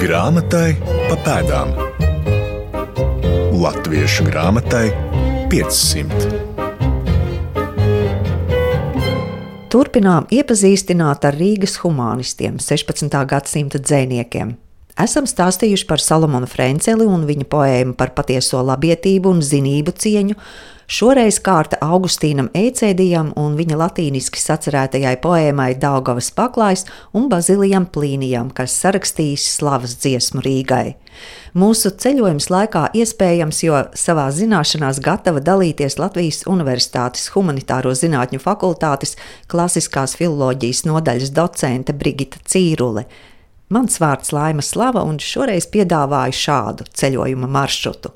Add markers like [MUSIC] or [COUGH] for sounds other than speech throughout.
Grāmatai pa pēdām. Latviešu grāmatai 500. Turpinām iepazīstināt ar Rīgas humanistiem, 16. gadsimta dziniekiem. Esam stāstījuši par Salomonu Frenceli un viņa poēmu par patieso labietību un zinību cieņu. Šoreiz kārta Augustīnam Ecēdijam un viņa latīniski sacerētajai poēmai Daugavas paklājs un Bazilijam Plīnijam, kas sarakstījis slavas dziesmu Rīgai. Mūsu ceļojums laikā iespējams, jo savā zināšanās gatava dalīties Latvijas Universitātes Humanitāro zinātņu fakultātes klasiskās filoloģijas nodaļas docente Brigita Cīrule. Mans vārds Laima Slava, un šoreiz piedāvāju šādu ceļojuma maršrutu.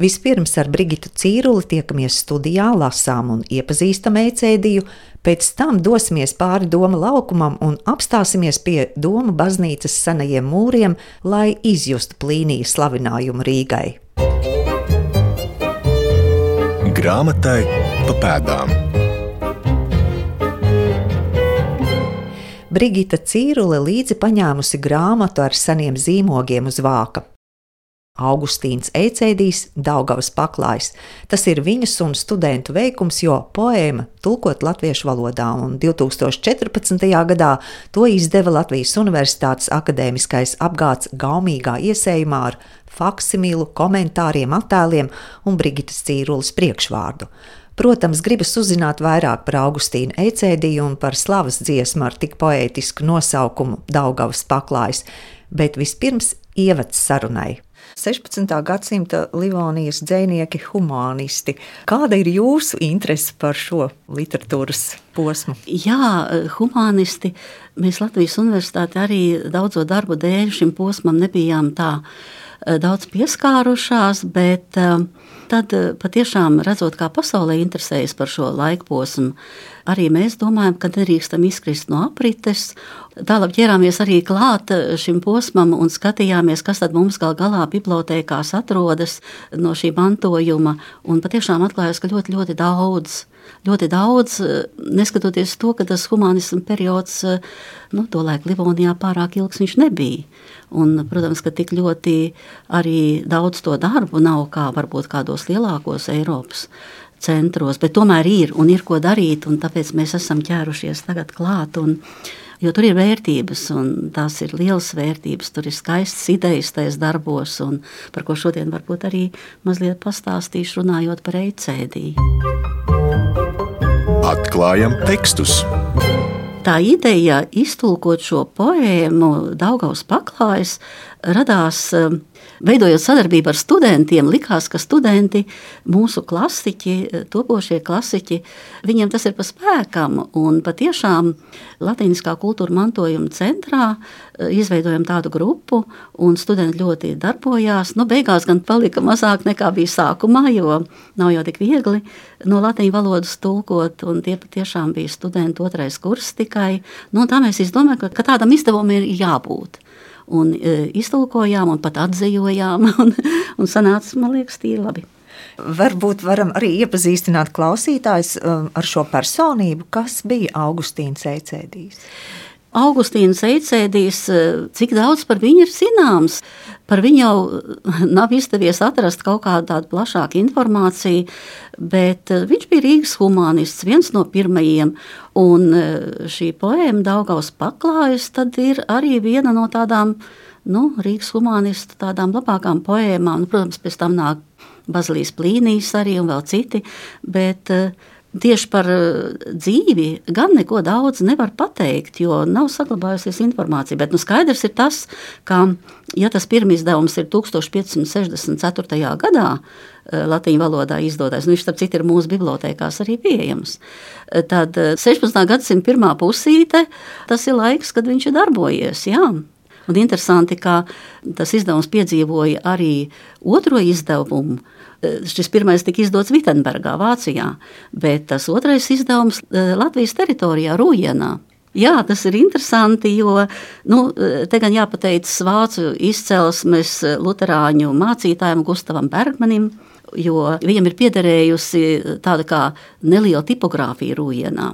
Vispirms ar Brigitu Cīruli tiekamies studijā, lasām un iepazīstam ecēdiju, pēc tam dosimies pāri doma laukumam un apstāsimies pie doma baznīcas senajiem mūriem, lai izjustu plīnija slavinājumu Rīgai. Grāmatai pa pēdām. Brigita Cīrule līdzi paņēmusi grāmatu ar seniem zīmogiem uz vāka. Augustīns Eicēdijs, Daugavas paklājs. Tas ir viņas un studentu veikums, jo poēma tulkot latviešu valodā, un 2014. gadā to izdeva Latvijas Universitātes akadēmiskais apgāds gaumīgā iesējumā ar faksimilu, komentāriem, attēliem un Brigitas Cīrules priekšvārdu. Protams, gribas uzzināt vairāk par Augustīnu Eicēdiju un par slavas dziesmu ar tik poētisku nosaukumu Daugavas paklājs, bet vispirms ievads sarunai. 16. gadsimta Livonijas dzinieki, humanisti. Kāda ir jūsu interese par šo literatūras posmu? Jā, humanisti. Mēs Latvijas Universitātē arī daudzo darbu dēļ šim posmam nebijām tā eh, daudz pieskārušās, bet uh, tad eh, patiešām redzot, kā pasaulē interesējas par šo laikposmu, arī mēs domājam, ka nedrīkstam izkrist no aprites. Tālāk ķērāmies arī klāt eh, šim posmam un skatījāmies, kas tad mums gal galā bibliotēkās atrodas no šī mantojuma. Un patiešām atklājās, ka ļoti, ļoti daudz ļoti daudz, neskatoties to, ka tas humanismu periods, nu, tolaik Livonijā pārāk ilgs viņš nebija. Un, protams, ka tik ļoti arī daudz to darbu nav kā varbūt kādos lielākos Eiropas centros, bet tomēr ir un ir ko darīt, un tāpēc mēs esam ķērušies tagad klāt. Un, jo tur ir vērtības, un tās ir lielas vērtības. Tur ir skaistas idejas tajos darbos, un par ko šodien varbūt arī mazliet pastāstīšu, runājot par eicēdiju. Atklājam tekstus! Tā ideja iztulkot šo poēmu Daugaus paklājas radās um, veidojot sadarbību ar studentiem. Likās, ka studenti, mūsu klasiķi, topošie klasiķi, viņiem tas ir pa spēkam. Un patiešām Latīniskā kultūra mantojuma centrā uh, izveidojam tādu grupu, un studenti ļoti darbojās. Nu, beigās gan palika mazāk nekā bija sākumā, jo nav jau tik viegli no latīņu valodas tulkot, un tie patiešām bija studenti otrais kurs tikai. Nu, tā mēs izdomājam, ka, ka tādam izdevumam ir jābūt. Un e, iztulkojām, un pat atzījām, [LAUGHS] un, un sanāca, man liekas, tīri labi. Varbūt varam arī iepazīstināt klausītājus um, ar šo personību, kas bija Augustīns Eicēdijs. Augustīns Eicēdijs, eh, cik daudz par viņu ir zināms. Par viņu jau nav izdevies atrast kaut kādu tādu plašāku informāciju, bet eh, viņš bija Rīgas humanists, viens no pirmajiem. Un eh, šī poēma Daugaus paklājas, tad ir arī viena no tādām nu, Rīgas humanistu tādām labākām poēmām. Nu, protams, pēc tam nāk Bazilijas plīnijas arī un vēl citi, bet uh, Tieši par eh, dzīvi gan neko daudz nevar pateikt, jo nav saglabājusies informācija. Bet nu, skaidrs ir tas, ka, ja tas pirmizdevums ir 1564. gadā, eh, latviešu valodā izdotais, nu, viņš starp citu ir mūsu bibliotekās arī pieejams, eh, tad 16. gadsimta pirmā pusīte tas ir laiks, kad viņš ir darbojies. Jā. Un interesanti, ka tas izdevums piedzīvoja arī otro izdevumu Šis pirmais tika izdots Vitsenburgā, Vācijā, bet tas otrais izdevums eh, Latvijas teritorijā, Rūjienā. Jā, tas ir interesanti, jo nu, te gan jāpateicas vācu izcelsmes luterāņu mācītājam Gustavam Bergmanim, jo viņam ir piederējusi tāda kā neliela tipogrāfija Rūjienā.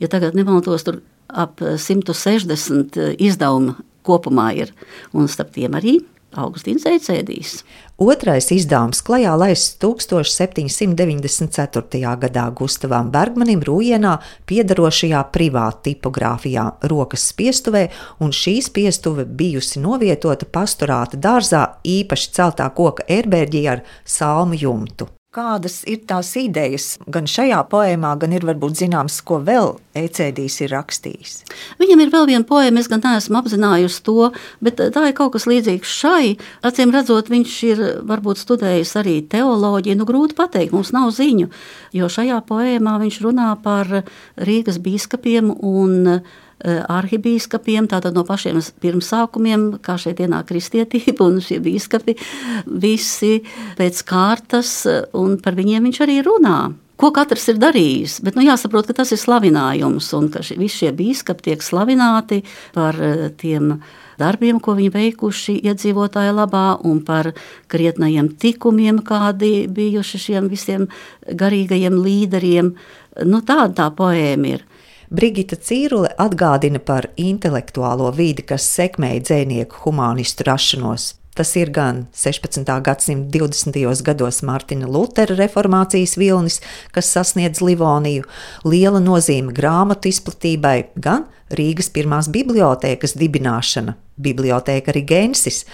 Ja tagad nemaldos, tur ap 160 izdevuma kopumā ir, un starp tiem arī Augustīns Eicēdijs. Otrais izdevums klajā laists 1794. gadā Gustavam Bergmanim Rūjienā piedarošajā privāta tipogrāfijā rokas spiestuvē, un šī spiestuve bijusi novietota pasturāta dārzā īpaši celtā koka erbērģī ar salmu jumtu. Kādas ir tās idejas? Gan šajā poēmā, gan ir varbūt zināms, ko vēl Ecēdijs ir rakstījis. Viņam ir vēl viena poēma, es gan neesmu apzinājusi to, bet tā ir kaut kas līdzīgs šai. Acīm redzot, viņš ir varbūt studējis arī teoloģiju. Nu, grūti pateikt, mums nav ziņu, jo šajā poēmā viņš runā par Rīgas biskupiem un Eh, arhibīskapiem, tātad no pašiem pirmsākumiem, kā šeit ienāk kristietība un šie bīskapi, visi pēc kārtas, un par viņiem viņš arī runā. Ko katrs ir darījis, bet nu, jāsaprot, ka tas ir slavinājums, un ka ši, visi šie bīskapi tiek slavināti par eh, tiem darbiem, ko viņi veikuši iedzīvotāju labā, un par krietnajiem tikumiem, kādi bijuši šiem visiem garīgajiem līderiem. Nu, tāda tā poēma ir. Brigita Cīrule atgādina par intelektuālo vidi, kas sekmēja dzinieku humanistu rašanos. Tas ir gan 16. gadsimta 20. gados Mārtiņa Lutera reformācijas vilnis, kas sasniedz Livoniju, liela nozīme grāmatu izplatībai, gan Rīgas pirmās bibliotēkas dibināšana, bibliotēka Rigensis.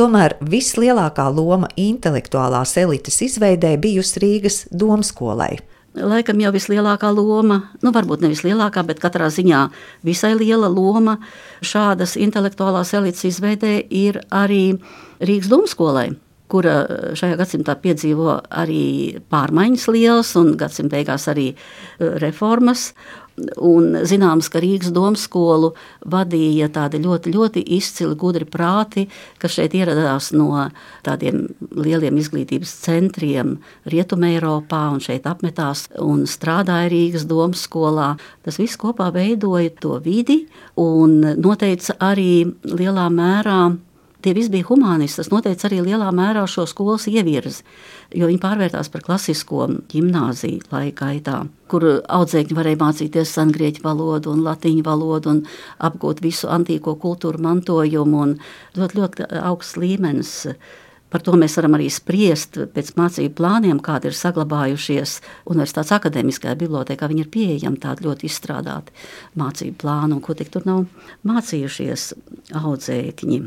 Tomēr vislielākā loma intelektuālās elites izveidē bijusi Rīgas domskolai laikam jau vislielākā loma, nu varbūt ne vislielākā, bet katrā ziņā visai liela loma šādas intelektuālās elites izveidē ir arī Rīgas domskolai kura šajā gadsimtā piedzīvo arī pārmaiņas lielas un gadsimta beigās arī eh, reformas. Un zināms, ka Rīgas domu skolu vadīja tādi ļoti, ļoti izcili, gudri prāti, kas šeit ieradās no tādiem lieliem izglītības centriem Rietumē, Eiropā un šeit apmetās un strādāja Rīgas domu skolā. Tas viss kopā veidoja to vidi un noteica arī lielā mērā Tie visi bija humanisti. Tas noteica arī lielā mērā šo skolas ievirzi, jo viņi pārvērtās par klasisko gimnāziju laika gaitā, kur audzēkņi varēja mācīties sengrieķu valodu un latīņu valodu un apgūt visu antīko kultūru mantojumu un ļoti, ļoti augsts līmenis. Par to mēs varam arī spriest pēc mācību plāniem, kādi ir saglabājušies Universitātes akadēmiskajā bibliotekā. Viņi ir pieejami tādi ļoti izstrādāti mācību plāni, un ko tik tur nav mācījušies audzēkņi.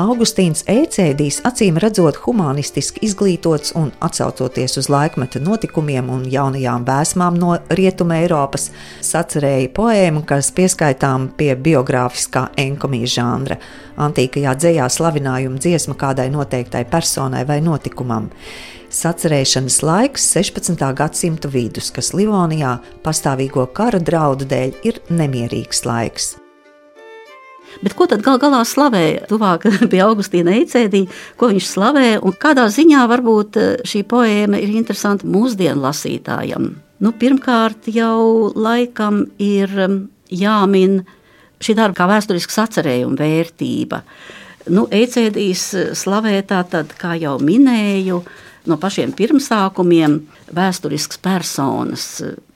Augustīns Ecēdijs acīm redzot humanistiski izglītots un atsaucoties uz laikmeta notikumiem un jaunajām vēsmām no Rietuma Eiropas, sacerēja poēmu, kas pieskaitām pie biogrāfiskā enkomija žanra. Antīkajā dzējā slavinājuma dziesma kādai noteiktai personai vai notikumam. Sacerēšanas laiks 16. gadsimta vidus, kas Livonijā pastāvīgo kara draudu dēļ ir nemierīgs laiks. Bet ko tad gal galā slavēja tuvāk [LAUGHS] pie Augustīna Eicēdī, ko viņš slavē un kādā ziņā varbūt eh, šī poēma ir interesanta mūsdienu lasītājam? Nu, pirmkārt, jau laikam ir mm, jāmin šī darba kā vēsturisks atcerējuma vērtība. Nu, Eicēdīs eh, slavē tātad, kā jau minēju, no pašiem pirmsākumiem vēsturisks personas.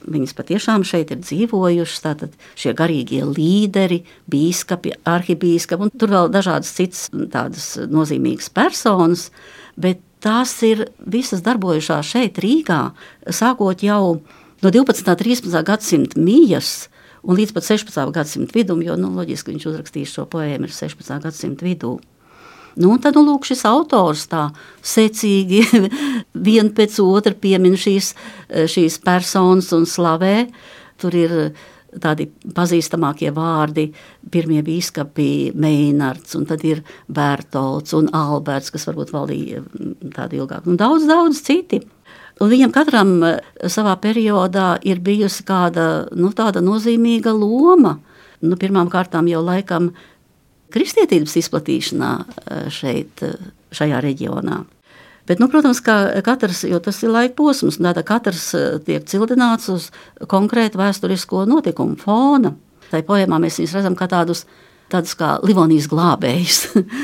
Viņas patiešām šeit ir dzīvojušas, tātad šie garīgie līderi, biskupi, arhibīskapi, un tur vēl dažādas citas tādas nozīmīgas personas, bet tās ir visas darbojušās šeit Rīgā, sākot jau no 12. un 13. gadsimta mijas, un līdz pat 16. gadsimta vidum, jo, nu, loģiski viņš uzrakstījis šo poēmu ir 16. gadsimta vidū. Nu, tad, nu, lūk, šis autors tā secīgi [LAUGHS] vien pēc otra piemin šīs, šīs personas un slavē. Tur ir tādi pazīstamākie vārdi, pirmie biskupi Meinards, un tad ir Bertolds un Alberts, kas varbūt valdīja mm, tādu ilgāku, un daudz, daudz citi. Un viņam katram savā periodā ir bijusi kāda nu, nozīmīga loma. Nu, Pirmkārt, jau laikam kristietības izplatīšanā eh, šeit, eh, šajā reģionā. Bet, nu, protams, ka katrs, jo tas ir laika posms, tāda katrs eh, tiek cildināts uz konkrētu vēsturisko notikumu fona. Tā poēmā mēs viņus redzam kā tādus, tādus kā Livonijas glābējus.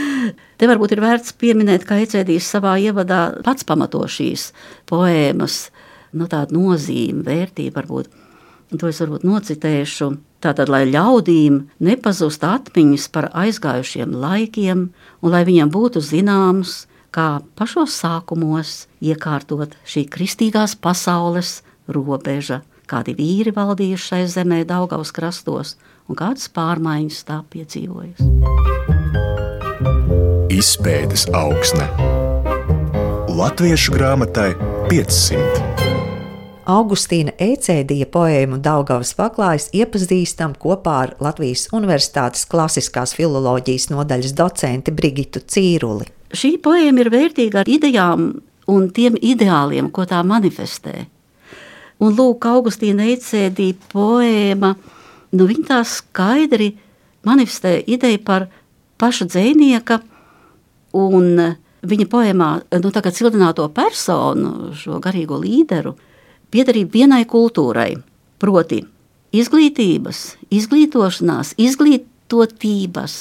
[LAUGHS] Te varbūt ir vērts pieminēt, ka Ecēdijs savā ievadā pats pamato šīs poēmas, nu, tādu nozīmi, vērtību varbūt. To es varbūt nocitēšu. Tātad, lai ļaudīm nepazust atmiņas par aizgājušiem laikiem, un lai viņiem būtu zināms, kā pašos sākumos iekārtot šī kristīgās pasaules robeža, kādi vīri valdījuši šai zemē, Daugaus krastos, un kādas pārmaiņas tā piedzīvojas. Izpētes augsne Latviešu grāmatai 500. Augustīna Ecēdija poēmu Daugavas paklājas iepazīstam kopā ar Latvijas Universitātes klasiskās filoloģijas nodaļas docenti Brigitu Cīruli. Šī poēma ir vērtīga ar idejām un tiem ideāliem, ko tā manifestē. Un lūk, Augustīna Ecēdija poēma, nu viņa tā skaidri manifestē ideju par paša dzēnieka un viņa poēmā, nu tā kā cildināto personu, šo garīgo līderu, piederība vienai kultūrai, proti, izglītības, izglītošanās, izglītotības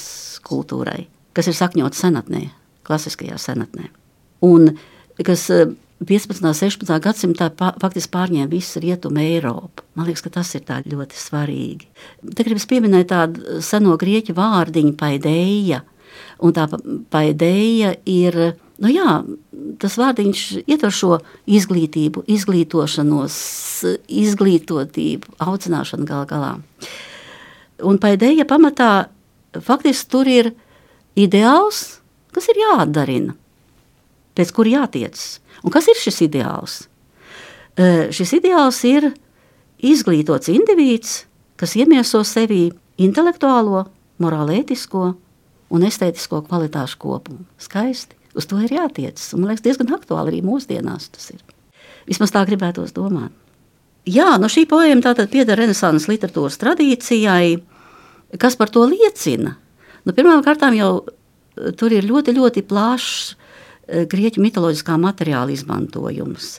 kultūrai, kas ir sakņota senatnē, klasiskajā senatnē. Un kas 15. un 16. gadsimtā faktiski pārņēma visu rietumu Eiropu. Man liekas, ka tas ir ļoti svarīgi. Te gribas pieminēt tādu seno grieķu vārdiņu paidēja, un tā paidēja ir Nu jā, tas vārdiņš ietver šo izglītību, izglītošanos, izglītotību, audzināšanu gal galā. Un pēdējā pamatā faktiski tur ir ideāls, kas ir jāatdarina, pēc kura jātiec. Un kas ir šis ideāls? Šis ideāls ir izglītots indivīds, kas iemieso sevī intelektuālo, morālētisko un estētisko kvalitāšu kopumu. Skaisti. Uz to ir jātiec. Man liekas, diezgan aktuāli arī mūsdienās tas ir. Vismaz tā gribētos domāt. Jā, no šī poēma tātad pieder renesanses literatūras tradīcijai, kas par to liecina. Nu, Pirmkārt, jau eh, tur ir ļoti, ļoti plašs eh, grieķu mitoloģiskā materiāla izmantojums.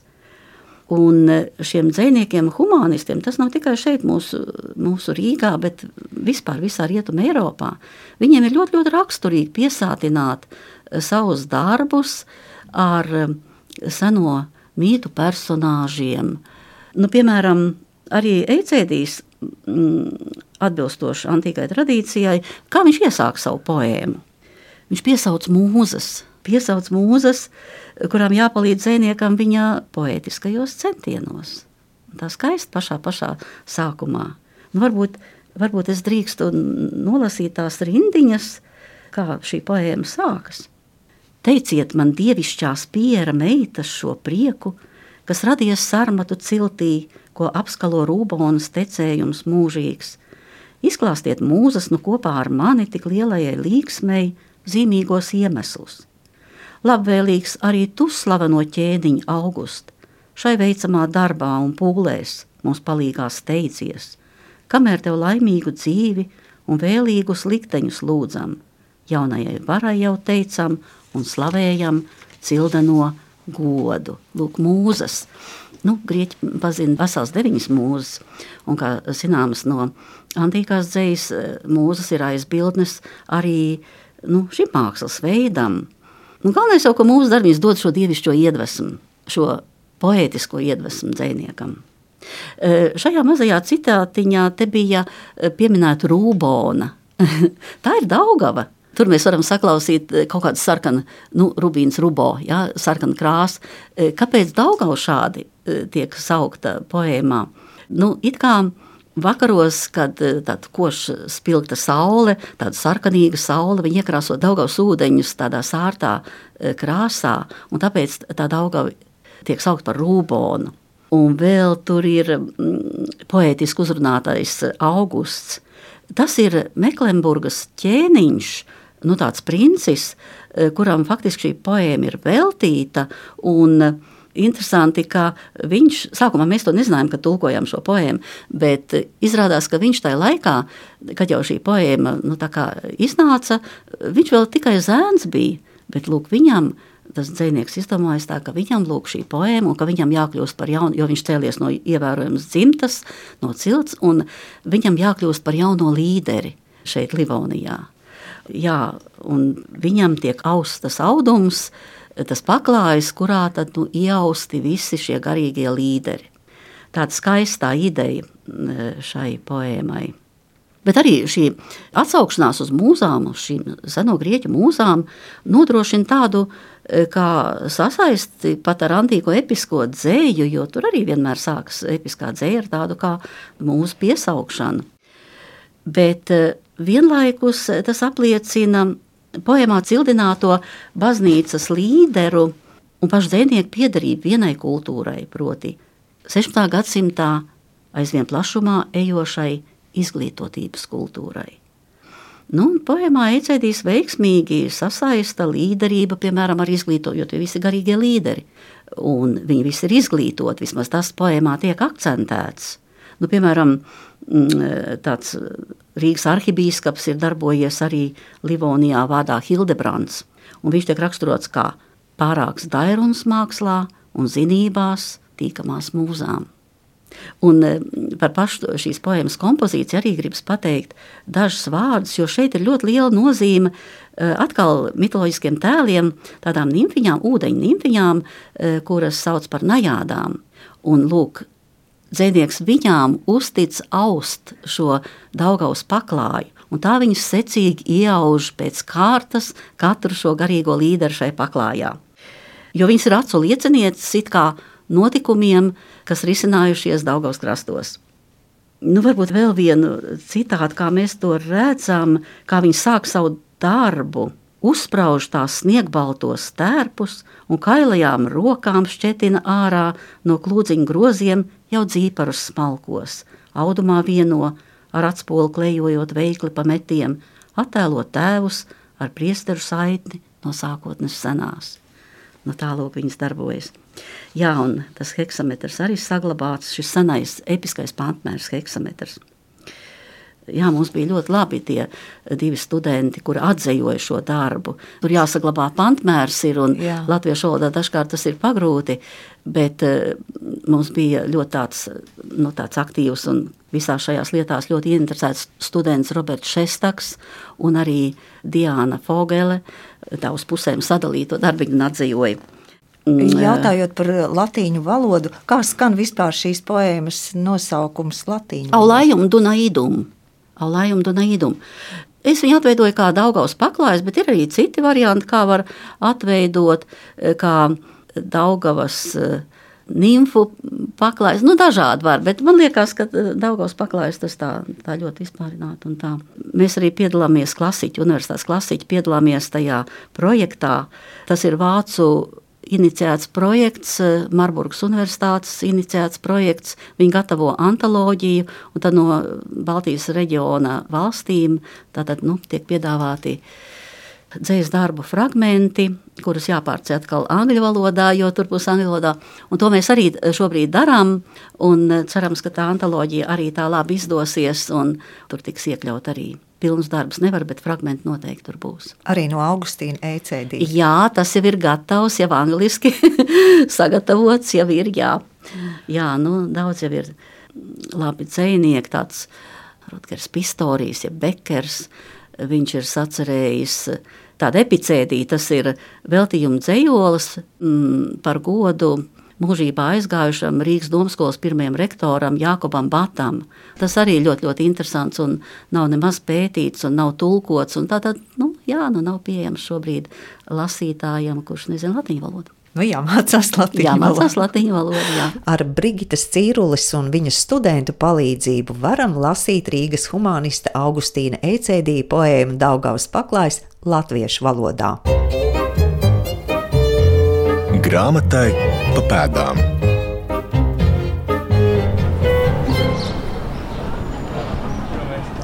Un eh, šiem dziniekiem, humanistiem, tas nav tikai šeit, mūsu, mūsu Rīgā, bet vispār visā Rietumē, Eiropā. Viņiem ir ļoti, ļoti raksturīgi piesātināt uh, savus darbus ar um, seno mītu personāžiem. Nu, piemēram, arī Eicēdijs, mm, atbilstoši antīkai tradīcijai, kā viņš iesāk savu poēmu. Viņš piesauc mūzes, piesauc mūzes, kurām jāpalīdz zvejniekam viņa poētiskajos centienos. Tā skaisti pašā, pašā sākumā. Nu, varbūt, varbūt es drīkstu nolasīt tās rindiņas, kā šī poēma sākas. Teiciet man, dievišķās piera meitas, šo prieku, kas radies sarmatu ciltī, ko apskalo rūbonas tecējums mūžīgs. Izklāstiet mūzas nu kopā ar mani tik lielajai līksmei zīmīgos iemeslus. Labvēlīgs arī tu slaveno ķēniņu august, šai veicamā darbā un pūlēs mums palīgā steidzies, kamēr tev laimīgu dzīvi un vēlīgus likteņus lūdzam. Jaunajai varai jau teicam, un slavējam cildeno godu. Lūk, mūzas. Nu, Grieķi pazina vesels deviņas mūzes, un, kā zināms, no antīkās dzējas mūzes ir aizbildnes arī nu, šim mākslas veidam. Nu, galvenais jau, ka mūsu darbs dod šo dievišķo iedvesmu, šo poētisko iedvesmu dzēniekam. E, šajā mazajā citātiņā te bija pieminēta rūbona. [LAUGHS] Tā ir Daugava, Tur mēs varam saklausīt eh, kaut kādu sarkanu, nu, rubīns, rubo, ja, sarkanu krāsu. Eh, kāpēc Daugau šādi eh, tiek saukta poēmā? Nu, it kā Vakaros, kad tāda koša spilgta saule, tāda sarkanīga saule, viņa iekrāso Daugavas ūdeņus tādā sārtā krāsā, un tāpēc tā Daugava tiek saukt par rūbonu. Un vēl tur ir mm, poētiski uzrunātais augusts. Tas ir Meklenburgas ķēniņš, nu, tāds princis, eh, kuram faktiski šī poēma ir veltīta. Un, Interesanti, ka viņš, sākumā mēs to nezinājām, kad tulkojām šo poēmu, bet izrādās, ka viņš tajā laikā, kad jau šī poēma nu, iznāca, viņš vēl tikai zēns bija. Bet lūk, viņam tas dzinieks izdomājis tā, ka viņam lūk šī poēma, un ka viņam jākļūst par jaunu, jo viņš cēlies no ievērojamas dzimtas, no cilts, un viņam jākļūst par jauno līderi šeit Livonijā. Jā, un viņam tiek austas audums, tas paklājas, kurā tad nu, iausti visi šie garīgie līderi. Tāda skaista ideja šai poēmai. Bet arī šī atsaukšanās uz mūzām, uz šīm seno grieķu mūzām, nodrošina tādu e, kā sasaisti pat ar antīko episko dzēju, jo tur arī vienmēr sākas episkā dzēja ar tādu kā mūsu piesaukšanu. Bet e, vienlaikus tas apliecina poemā cildināto baznīcas līderu un pašu dzēnieku piedarību vienai kultūrai, proti 16. gadsimtā aizvien plašumā ejošai izglītotības kultūrai. Nu, poemā Ecēdīs veiksmīgi sasaista līderība, piemēram, ar izglītojot, jo visi garīgie līderi, un viņi visi ir izglītoti, vismaz tas poemā tiek akcentēts. Nu, piemēram, tāds Rīgas arhibīskaps ir darbojies arī Livonijā vārdā Hildebrands, un viņš tiek raksturots kā pārāks dairuns mākslā un zinībās tīkamās mūzām. Un eh, par pašu šīs poemas kompozīciju arī gribas pateikt dažus vārdus, jo šeit ir ļoti liela nozīme eh, atkal mitoloģiskiem tēliem, tādām nimfiņām, ūdeņu nimfiņām, eh, kuras sauc par najādām. Un lūk, dzēnieks viņām uztic aust šo daugaus paklāju, un tā viņas secīgi iauž pēc kārtas katru šo garīgo līderu šai paklājā. Jo viņas ir acu liecinieces it kā notikumiem, kas risinājušies Daugaus krastos. Nu, varbūt vēl vienu citātu, kā mēs to redzam, kā viņi sāk savu darbu, uzsprauž tās sniegbaltos stērpus un kailajām rokām šķetina ārā no klūdziņa groziem jau dzīparus smalkos, audumā vieno ar atspolu klejojot veikli pa metiem, attēlot tēvus ar priesteru saitni no sākotnes senās. No nu, tālāk viņas darbojas. Jā, un tas heksametrs arī saglabāts, šis senais episkais pantmērs heksametrs. Jā, mums bija ļoti labi tie divi studenti, kuri atzīvoja šo darbu. Tur jāsaglabā pantmērs, ir, un Jā. latviešu valodā dažkārt tas ir pagrūti, bet uh, mums bija ļoti tāds, nu, tāds aktīvs un visās šajās lietās ļoti ieinteresēts students Roberts Šestaks un arī Diana Fogele. Tā uz pusēm sadalīto darbiņu atzīvoja. Mm, Jautājot par latīņu valodu, kā skan vispār šīs poēmas nosaukums latīņu? Aulājum dunaidum. Aulājum dunaidum. Es viņu atveidoju kā Daugaus paklājs, bet ir arī citi varianti, kā var atveidot, kā Daugavas uh, nimfu paklājs. Nu, dažādi var, bet man liekas, ka Daugavas paklājs tas tā, tā ļoti vispārināti un tā. Mēs arī piedalāmies klasiķu, universitātes klasiķu, piedalāmies tajā projektā. Tas ir Vācu iniciēts projekts, eh, Marburgas Universitātes iniciēts projekts. Viņi gatavo antoloģiju, un tad no Baltijas reģiona valstīm tātad, nu, tiek piedāvāti dzīslu darbu fragmenti, kurus jāpārceļ atkal angļu valodā, jo tur būs angļu valodā. Un to mēs arī šobrīd darām, un cerams, ka tā antoloģija arī tā labi izdosies, un tur tiks iekļaut arī pilns darbs nevar, bet fragmenti noteikti tur būs. Arī no Augustīna ECD. Jā, tas jau ir gatavs, jau angliski [LAUGHS] sagatavots, jau ir, jā. Jā, nu, daudz jau ir labi dzēnieki, tāds Rutgers Pistorijs, ja Bekers, viņš ir sacerējis tādu epicēdiju, tas ir veltījuma dzējolis mm, par godu mūžībā aizgājušam Rīgas domskolas pirmajam rektoram Jākobam Batam. Tas arī ļoti, ļoti interesants un nav nemaz pētīts un nav tulkots. Un tātad, nu, jā, nu nav pieejams šobrīd lasītājam, kurš nezina latīņu valodu. Nu, jā, mācās latviešu valodu. Mācās latviešu valodu jā. Ar Brigitas Cīrulis un viņas studentu palīdzību varam lasīt Rīgas humanista Augustīna Ecēdija poēmu Daugavas paklājs latviešu valodā. Grāmatai pa pēdām.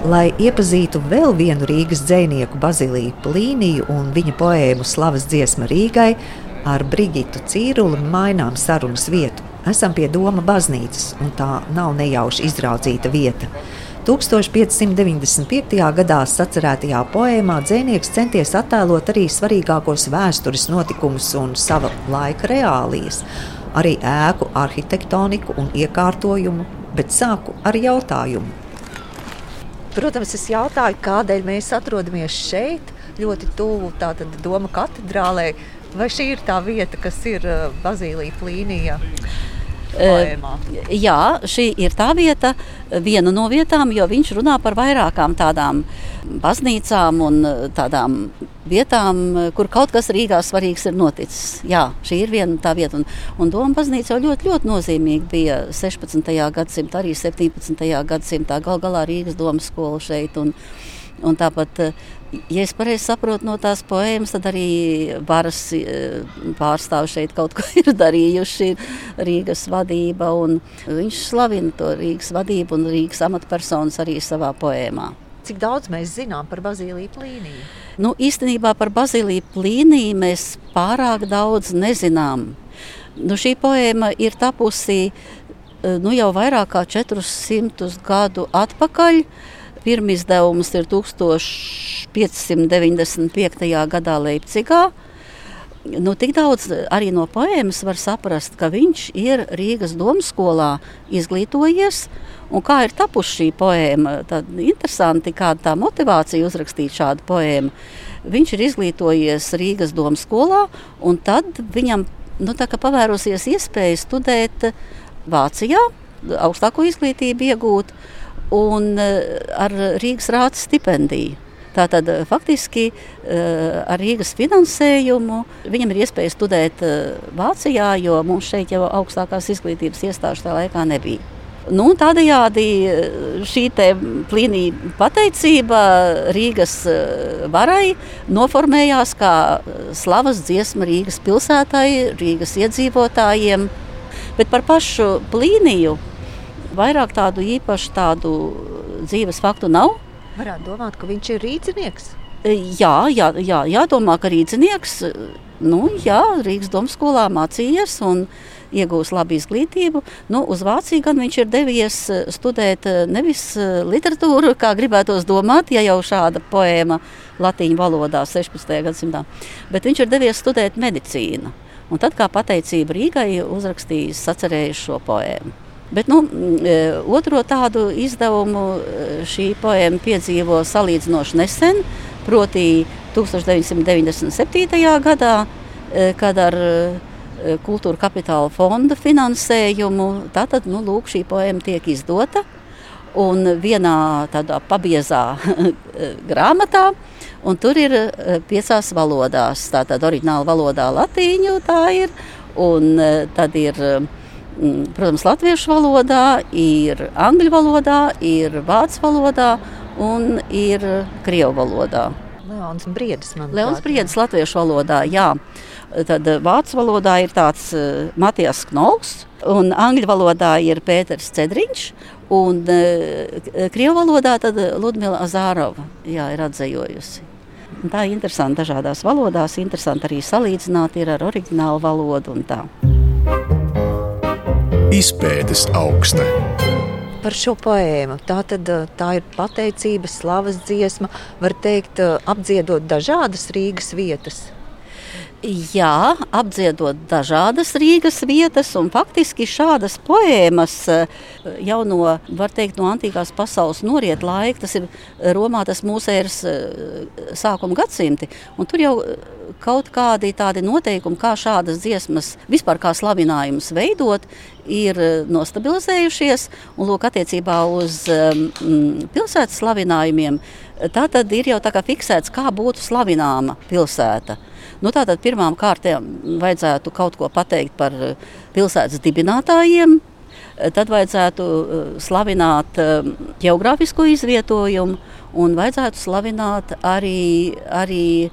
Lai iepazītu vēl vienu Rīgas dzinieku Baziliju Plīniju un viņa poēmu Slavas dziesma Rīgai, ar Brigitu Cīruli mainām sarunas vietu. Esam pie Doma baznīcas, un tā nav nejauši izraudzīta vieta. 1595. gadā sacerētajā poēmā dzēnieks centies attēlot arī svarīgākos vēstures notikumus un sava laika reālijas, arī ēku arhitektoniku un iekārtojumu, bet sāku ar jautājumu. Protams, es jautāju, kādēļ mēs atrodamies šeit, ļoti tuvu Doma katedrālē. Vai šī ir tā vieta, kas ir uh, Bazīlija plīnijā? Poēmā. Jā, šī ir tā vieta, viena no vietām, jo viņš runā par vairākām tādām baznīcām un tādām vietām, kur kaut kas Rīgā svarīgs ir noticis. Jā, šī ir viena tā vieta. Un, un Doma baznīca jau ļoti, ļoti nozīmīga bija 16. gadsimtā, arī 17. gadsimtā. Gal galā Rīgas domas skola šeit. Un, un tāpat ja es pareizi saprotu no tās poēmas, tad arī varas e, pārstāvji šeit kaut ko [LAUGHS] ir darījuši. Rīgas vadība, un viņš slavina to Rīgas vadību un Rīgas amatpersonas arī savā poēmā. Cik daudz mēs zinām par Bazīliju plīniju? Nu, īstenībā par Bazīliju plīniju mēs pārāk daudz nezinām. Nu, šī poēma ir tapusi e, nu, jau vairāk kā 400 gadu atpakaļ. Pirmizdevums ir 1595. gadā Leipzigā. Nu, tik daudz arī no poēmas var saprast, ka viņš ir Rīgas domu skolā izglītojies. Un kā ir tapusi šī poēma? Tad interesanti, kāda tā motivācija uzrakstīt šādu poēmu. Viņš ir izglītojies Rīgas domu skolā, un tad viņam nu, pavērosies iespēja studēt Vācijā, augstāko izglītību iegūt un eh, ar Rīgas rāta stipendiju. Tātad eh, faktiski eh, ar Rīgas finansējumu viņam ir iespēja studēt Vācijā, jo mums šeit jau augstākās izglītības iestāžu tajā laikā nebija. Nu, tādējādi šī plīnija pateicība Rīgas varai noformējās kā slavas dziesma Rīgas pilsētai, Rīgas iedzīvotājiem. Bet par pašu plīniju vairāk tādu īpašu tādu dzīves faktu nav. Varētu domāt, ka viņš ir rīznieks. E, jā, jā, jā, jādomā, ka rīznieks nu, jā, Rīgas domu skolā mācījies un iegūst labu izglītību. Nu, uz Vāciju gan viņš ir devies studēt nevis literatūru, kā gribētos domāt, ja jau šāda poēma latīņu valodā 16. gadsimtā, bet viņš ir devies studēt medicīnu. Un tad, kā pateicība Rīgai, uzrakstījis sacerējis šo poēmu. Bet nu, e, otro tādu izdevumu e, šī poēma piedzīvo salīdzinoši nesen, proti 1997. gadā, e, kad ar Kultūra kapitāla fonda finansējumu tātad, nu, lūk, šī poēma tiek izdota. Un vienā tādā pabiezā [LAUGHS] grāmatā, un tur ir piecās valodās. Tātad, oriģināla valodā latīņu tā ir, un tad ir Mm, protams, latviešu valodā, ir angļu valodā, ir vācu valodā un ir krievu valodā. Leons Briedis. Leons Briedis latviešu valodā, jā. Tad eh, vācu valodā ir tāds uh, Matijas Knols, un angļu valodā ir Pēters Cedriņš, un uh, krievu valodā tad Ludmila Azārova jā, ir atzējojusi. Tā ir interesanti dažādās valodās, interesanti arī salīdzināt ar oriģinālu valodu un tā. Izpētes augsta. Par šo poēmu. Tā, tad, tā ir pateicības, slavas dziesma, var teikt, apdziedot dažādas Rīgas vietas. Jā, apdziedot dažādas Rīgas vietas, un faktiski šādas poēmas eh, jau no, teikt, no antīkās pasaules noriet laika, tas ir Romā, tas mūsu ēras eh, sākuma gadsimti. Tur jau eh, kaut kādi tādi noteikumi, kā šādas dziesmas, vispār kā slavinājumus veidot, ir nostabilizējušies. Un, lūk, attiecībā uz um, pilsētas slavinājumiem, tā tad ir jau tā kā fiksēts, kā būtu slavināma pilsēta. Nu, tātad pirmām kārtām vajadzētu kaut ko pateikt par eh, pilsētas dibinātājiem. Eh, tad vajadzētu eh, slavināt geogrāfisko izvietojumu un vajadzētu slavināt arī, arī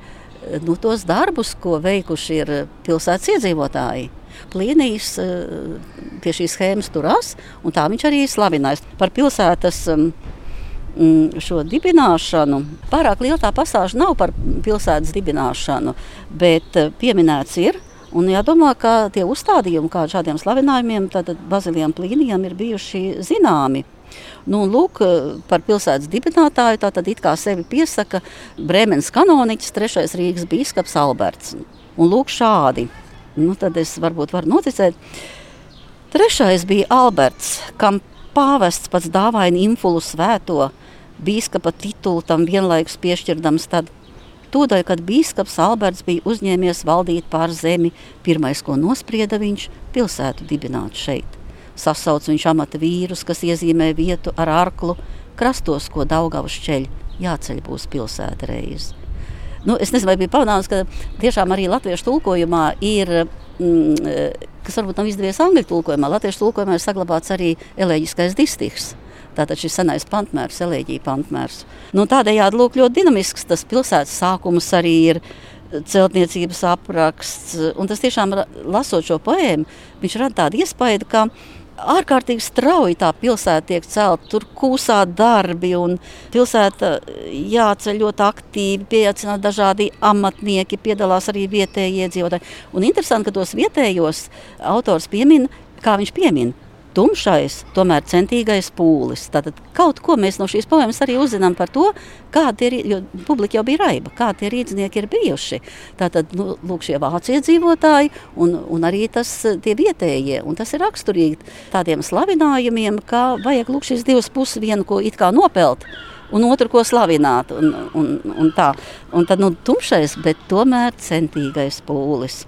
nu, tos darbus, ko veikuši ir pilsētas iedzīvotāji. Plīnijas pie šīs schēmas turās, un tā viņš arī slavinājis par pilsētas Mm, šo dibināšanu. Pārāk liela tā pasāža nav par pilsētas dibināšanu, bet eh, pieminēts ir. Un jādomā, ka tie uzstādījumi, kā šādiem slavinājumiem, tad Bazilijam Plīnijam ir bijuši zināmi. Nu, lūk, par pilsētas dibinātāju tā tad it kā sevi piesaka Brēmenes kanoniķis, trešais Rīgas bīskaps Alberts. Un lūk šādi, nu tad es varbūt varu noticēt. Trešais bija Alberts, kam pāvests pats dāvaina infulu svēto, bīskapa titulu tam vienlaikus piešķirdams. Tad, tūdaļ, kad bīskaps Alberts bija uzņēmies valdīt pār zemi, pirmais, ko nosprieda viņš, pilsētu dibināt šeit. Sasauc viņš amata vīrus, kas iezīmē vietu ar arklu, krastos, ko Daugavas ceļ, jāceļ būs pilsēta reiz. Nu, es nezinu, vai bija pamanāms, ka tiešām arī latviešu tulkojumā ir, mm, kas varbūt nav izdevies angļu tulkojumā, latviešu tulkojumā ir saglabāts arī elēģiskais distihs. Tātad šis senais pantmērs, elēģija pantmērs. Nu, tādējādi lūk, ļoti dinamisks tas pilsētas sākums arī ir celtniecības apraksts. Un tas tiešām, lasot šo poēmu, viņš rada tādu iespēju, ka ārkārtīgi strauji tā pilsēta tiek celta. Tur kūsā darbi, un pilsēta jāceļ ļoti aktīvi, pieaicināt dažādi amatnieki, piedalās arī vietējie iedzīvotāji. Un interesanti, ka tos vietējos autors piemin, kā viņš piemin tumšais, tomēr centīgais pūlis. Tātad kaut ko mēs no šīs poemas arī uzzinām par to, kādi ir, jo publika jau bija raiba, kādi tie rīznieki ir bijuši. Tātad, nu, lūk, šie vācu iedzīvotāji un, un arī tas tie vietējie, un tas ir raksturīgi tādiem slavinājumiem, kā vajag lūk šīs divas puses, vienu, ko it kā nopelt, un otru, ko slavināt. Un, un, un tā. un tad nu, tumšais, bet tomēr centīgais pūlis.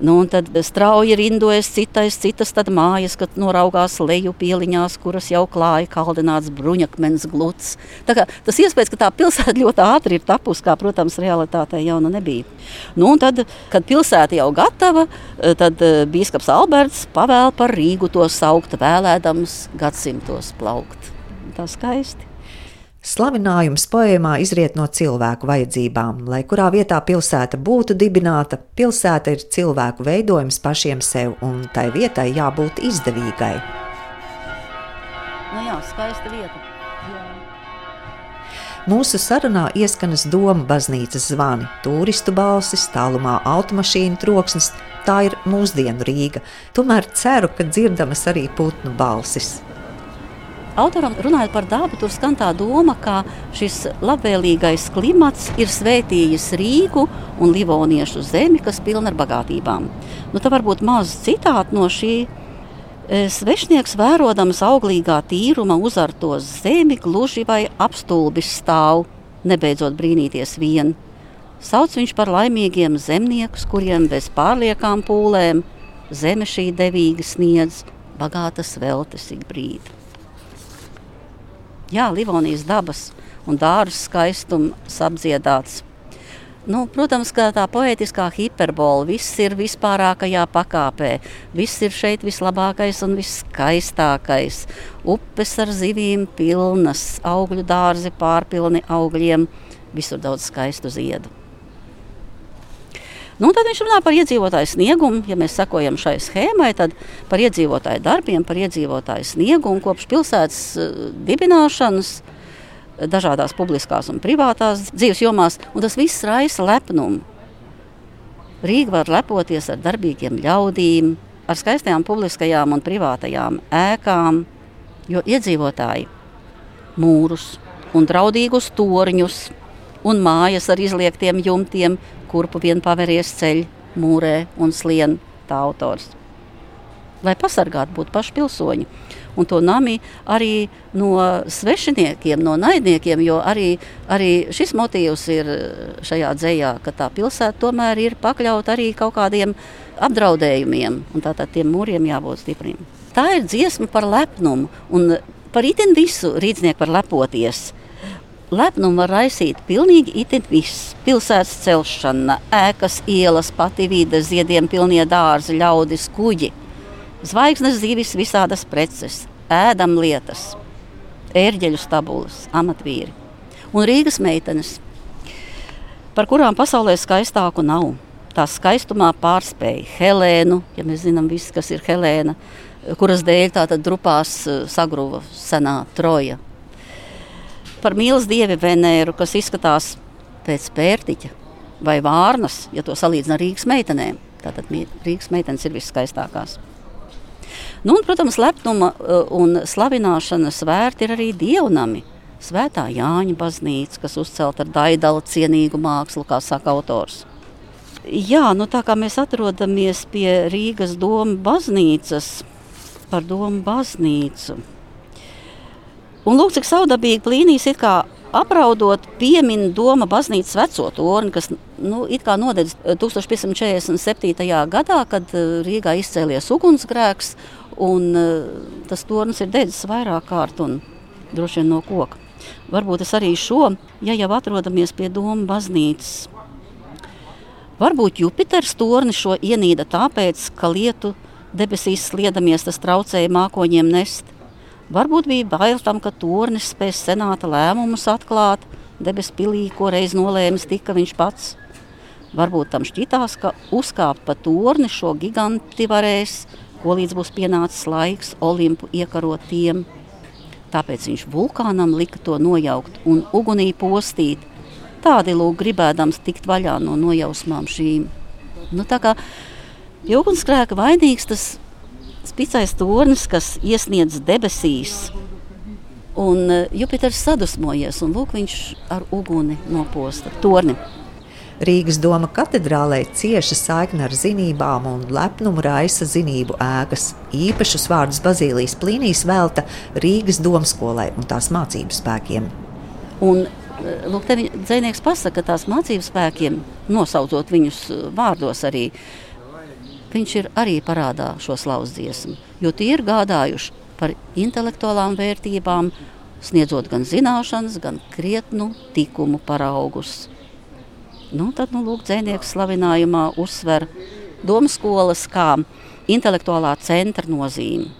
Nu, tad strauji rindojas citais, citas mājas, kad noraugās leju pieliņās, kuras jau klāja kaldināts bruņakmens gluds. Tas iespējas, ka tā pilsēta [LAUGHS] ļoti ātri ir tapusi, kā, protams, realitātē jau nu nebija. Nu, tad, kad pilsēta jau gatava, tad eh, bīskaps Alberts pavēl par Rīgu to saukt, vēlēdams gadsimtos plaukt. Tā skaisti. Slavinājums poēmā izriet no cilvēku vajadzībām. Lai kurā vietā pilsēta būtu dibināta, pilsēta ir cilvēku veidojums pašiem sev, un tai vietai jābūt izdevīgai. Nu jā, skaista vieta. Jā. Mūsu sarunā ieskanas doma baznīcas zvani, turistu balsis, tālumā automašīnu troksnis. Tā ir mūsdienu Rīga. Tomēr ceru, ka dzirdamas arī putnu balsis. Autoram runājot par dabu, tur skan tā doma, ka šis labvēlīgais klimats ir svētījis Rīgu un Livoniešu zemi, kas pilna ar bagātībām. Nu, tā varbūt maz citāti no šī. E, svešnieks vērodams auglīgā tīruma uzarto zemi, gluži vai apstulbis stāv, nebeidzot brīnīties vien. Sauc viņš par laimīgiem zemniekus, kuriem bez pārliekām pūlēm zeme šī devīgi sniedz bagātas veltes ik brīdi jā, Livonijas dabas un dārza skaistums apdziedāts. Nu, protams, ka tā poetiskā hiperbola viss ir vispārākajā pakāpē. Viss ir šeit vislabākais un viskaistākais. Upes ar zivīm pilnas, augļu dārzi pārpilni augļiem, visur daudz skaistu ziedu. Nu, tad viņš runā par iedzīvotāju sniegumu. Ja mēs sekojam šai schēmai, tad par iedzīvotāju darbiem, par iedzīvotāju sniegumu kopš pilsētas uh, dibināšanas dažādās publiskās un privātās dzīves jomās, un tas viss raisa lepnumu. Rīga var lepoties ar darbīgiem ļaudīm, ar skaistām publiskajām un privātajām ēkām, jo iedzīvotāji mūrus un draudīgus torņus un mājas ar izliektiem jumtiem kurpu vien paveries ceļ, mūrē un slien tā autors. Lai pasargātu būtu paši pilsoņi. Un to nami arī no svešiniekiem, no naidniekiem, jo arī, arī šis motīvs ir šajā dzējā, ka tā pilsēta tomēr ir pakļauta arī kaut kādiem apdraudējumiem, un tātad tiem mūriem jābūt stipriem. Tā ir dziesma par lepnumu, un par itin visu rīznieku var lepoties. Lepnumu var raisīt pilnīgi itin viss. Pilsētas celšana, ēkas, ielas, pati vide, ziediem pilnie dārzi, ļaudis, kuģi, zvaigznes zivis, visādas preces, ēdam lietas, ērģeļu stabulas, amatvīri. Un Rīgas meitenes, par kurām pasaulē skaistāku nav. Tā skaistumā pārspēja Helēnu, ja mēs zinām, viss, kas ir Helēna, kuras dēļ tā tad drupās eh, sagruva senā Troja par mīlas dievi Venēru, kas izskatās pēc pērtiķa vai vārnas, ja to salīdzina ar Rīgas meitenēm. Tātad Rīgas meitenes ir viskaistākās. Nu, un, protams, lepnuma uh, un slavināšanas vērti ir arī dievnami. Svētā Jāņa baznīca, kas uzcelta ar daidala cienīgu mākslu, kā saka autors. Jā, nu tā kā mēs atrodamies pie Rīgas doma baznīcas, par domu baznīcu, Un lūk, cik saudabīgi plīnīs it kā apraudot piemin Doma baznīcas veco torni, kas nu, it kā nodedz 1547. gadā, kad eh, Rīgā izcēlies ugunsgrēks. un uh, tas tornis ir dedzis vairāk kārt un droši vien no koka. Varbūt es arī šo, ja jau atrodamies pie Doma baznīcas, varbūt Jupiters torni šo ienīda tāpēc, ka lietu debesīs sliedamies tas traucēja mākoņiem nest. Varbūt bija bail tam, ka tornis spēs senāta lēmumus atklāt, debesu pilī, ko reiz nolēmis tika viņš pats. Varbūt tam šķitās, ka uzkāpt pa torni šo giganti varēs, ko līdz būs pienācis laiks Olimpu iekarot tiem. Tāpēc viņš vulkānam lika to nojaukt un ugunī postīt. Tādi lūk, gribēdams tikt vaļā no nojausmām šīm. Nu, tā kā ugunsgrēka vainīgs tas spicais tornis, kas iesniedz debesīs. Un eh, Jupiters sadusmojies, un lūk, viņš ar uguni noposta torni. Rīgas doma katedrālē cieša saikne ar zinībām un lepnumu raisa zinību ēkas. Īpašus vārdus Bazīlijas plīnīs velta Rīgas domskolai un tās mācību spēkiem. Un, eh, lūk, te dzēnieks pasaka, ka tās mācību spēkiem, nosaucot viņus eh, vārdos arī, uh, viņš ir arī parādā šo slavas dziesmu, jo tie ir gādājuši par intelektuālām vērtībām, sniedzot gan zināšanas, gan krietnu tikumu paraugus. Nu, tad, nu, lūk, dzēnieks slavinājumā uzsver domskolas kā intelektuālā centra nozīmi.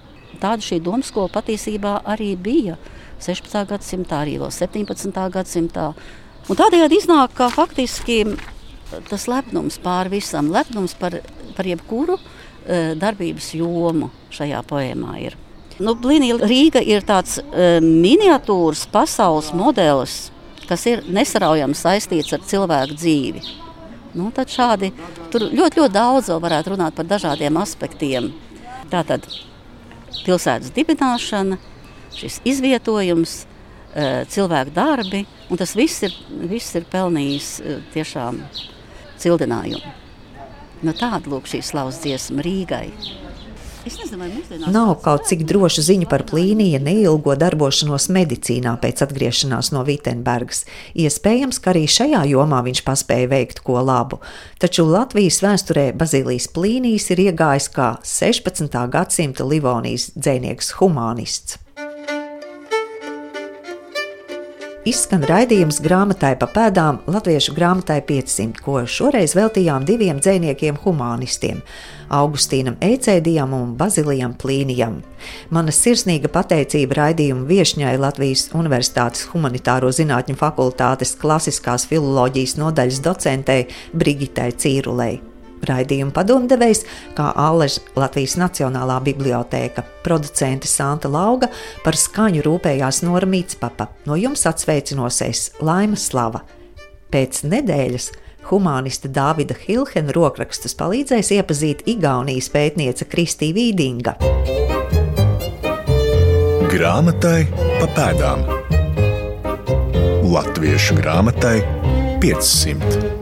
Tāda šī domskola patiesībā arī bija 16. gadsimtā, arī vēl 17. gadsimtā. Un tādējādi iznāk, ka faktiski tas lepnums pār visam, lepnums par par jebkuru uh, darbības jomu šajā poēmā ir. Nu, Blīnija Rīga ir tāds uh, miniatūras pasaules modelis, kas ir nesaraujami saistīts ar cilvēku dzīvi. Nu, tad šādi tur ļoti, ļoti daudz varētu runāt par dažādiem aspektiem. Tātad pilsētas dibināšana, šis izvietojums, uh, cilvēku darbi, un tas viss ir, viss ir pelnījis tiešām cildinājumu. No tāda lūk šī slavas dziesma Rīgai. Nezinu, Nav kaut cik drošu ziņu par plīnija neilgo darbošanos medicīnā pēc atgriešanās no Vitsenbergas. Iespējams, ka arī šajā jomā viņš paspēja veikt ko labu, taču Latvijas vēsturē Bazilijas plīnijas ir iegājis kā 16. gadsimta Livonijas dzēnieks humanists. Izskan raidījums grāmatai pa pēdām Latviešu grāmatai 500, ko šoreiz veltījām diviem dziniekiem humanistiem - Augustīnam Eicēdijam un Bazilijam Plīnijam. Mana sirsnīga pateicība raidījuma viesņai Latvijas Universitātes Humanitāro Zinātņu fakultātes klasiskās filoloģijas nodaļas docentei Brigitai Cīrulei. Raidījuma padomdevējs, kā Alež Latvijas Nacionālā bibliotēka, producente Santa Lauga, par skaņu rūpējās Nora Mītspapa. No jums atsveicinosies Laima Slava. Pēc nedēļas humanista Dāvida Hilhena rokrakstus palīdzēs iepazīt Igaunijas pētniece Kristī Vīdinga. Grāmatai pa pēdām Latviešu grāmatai 500.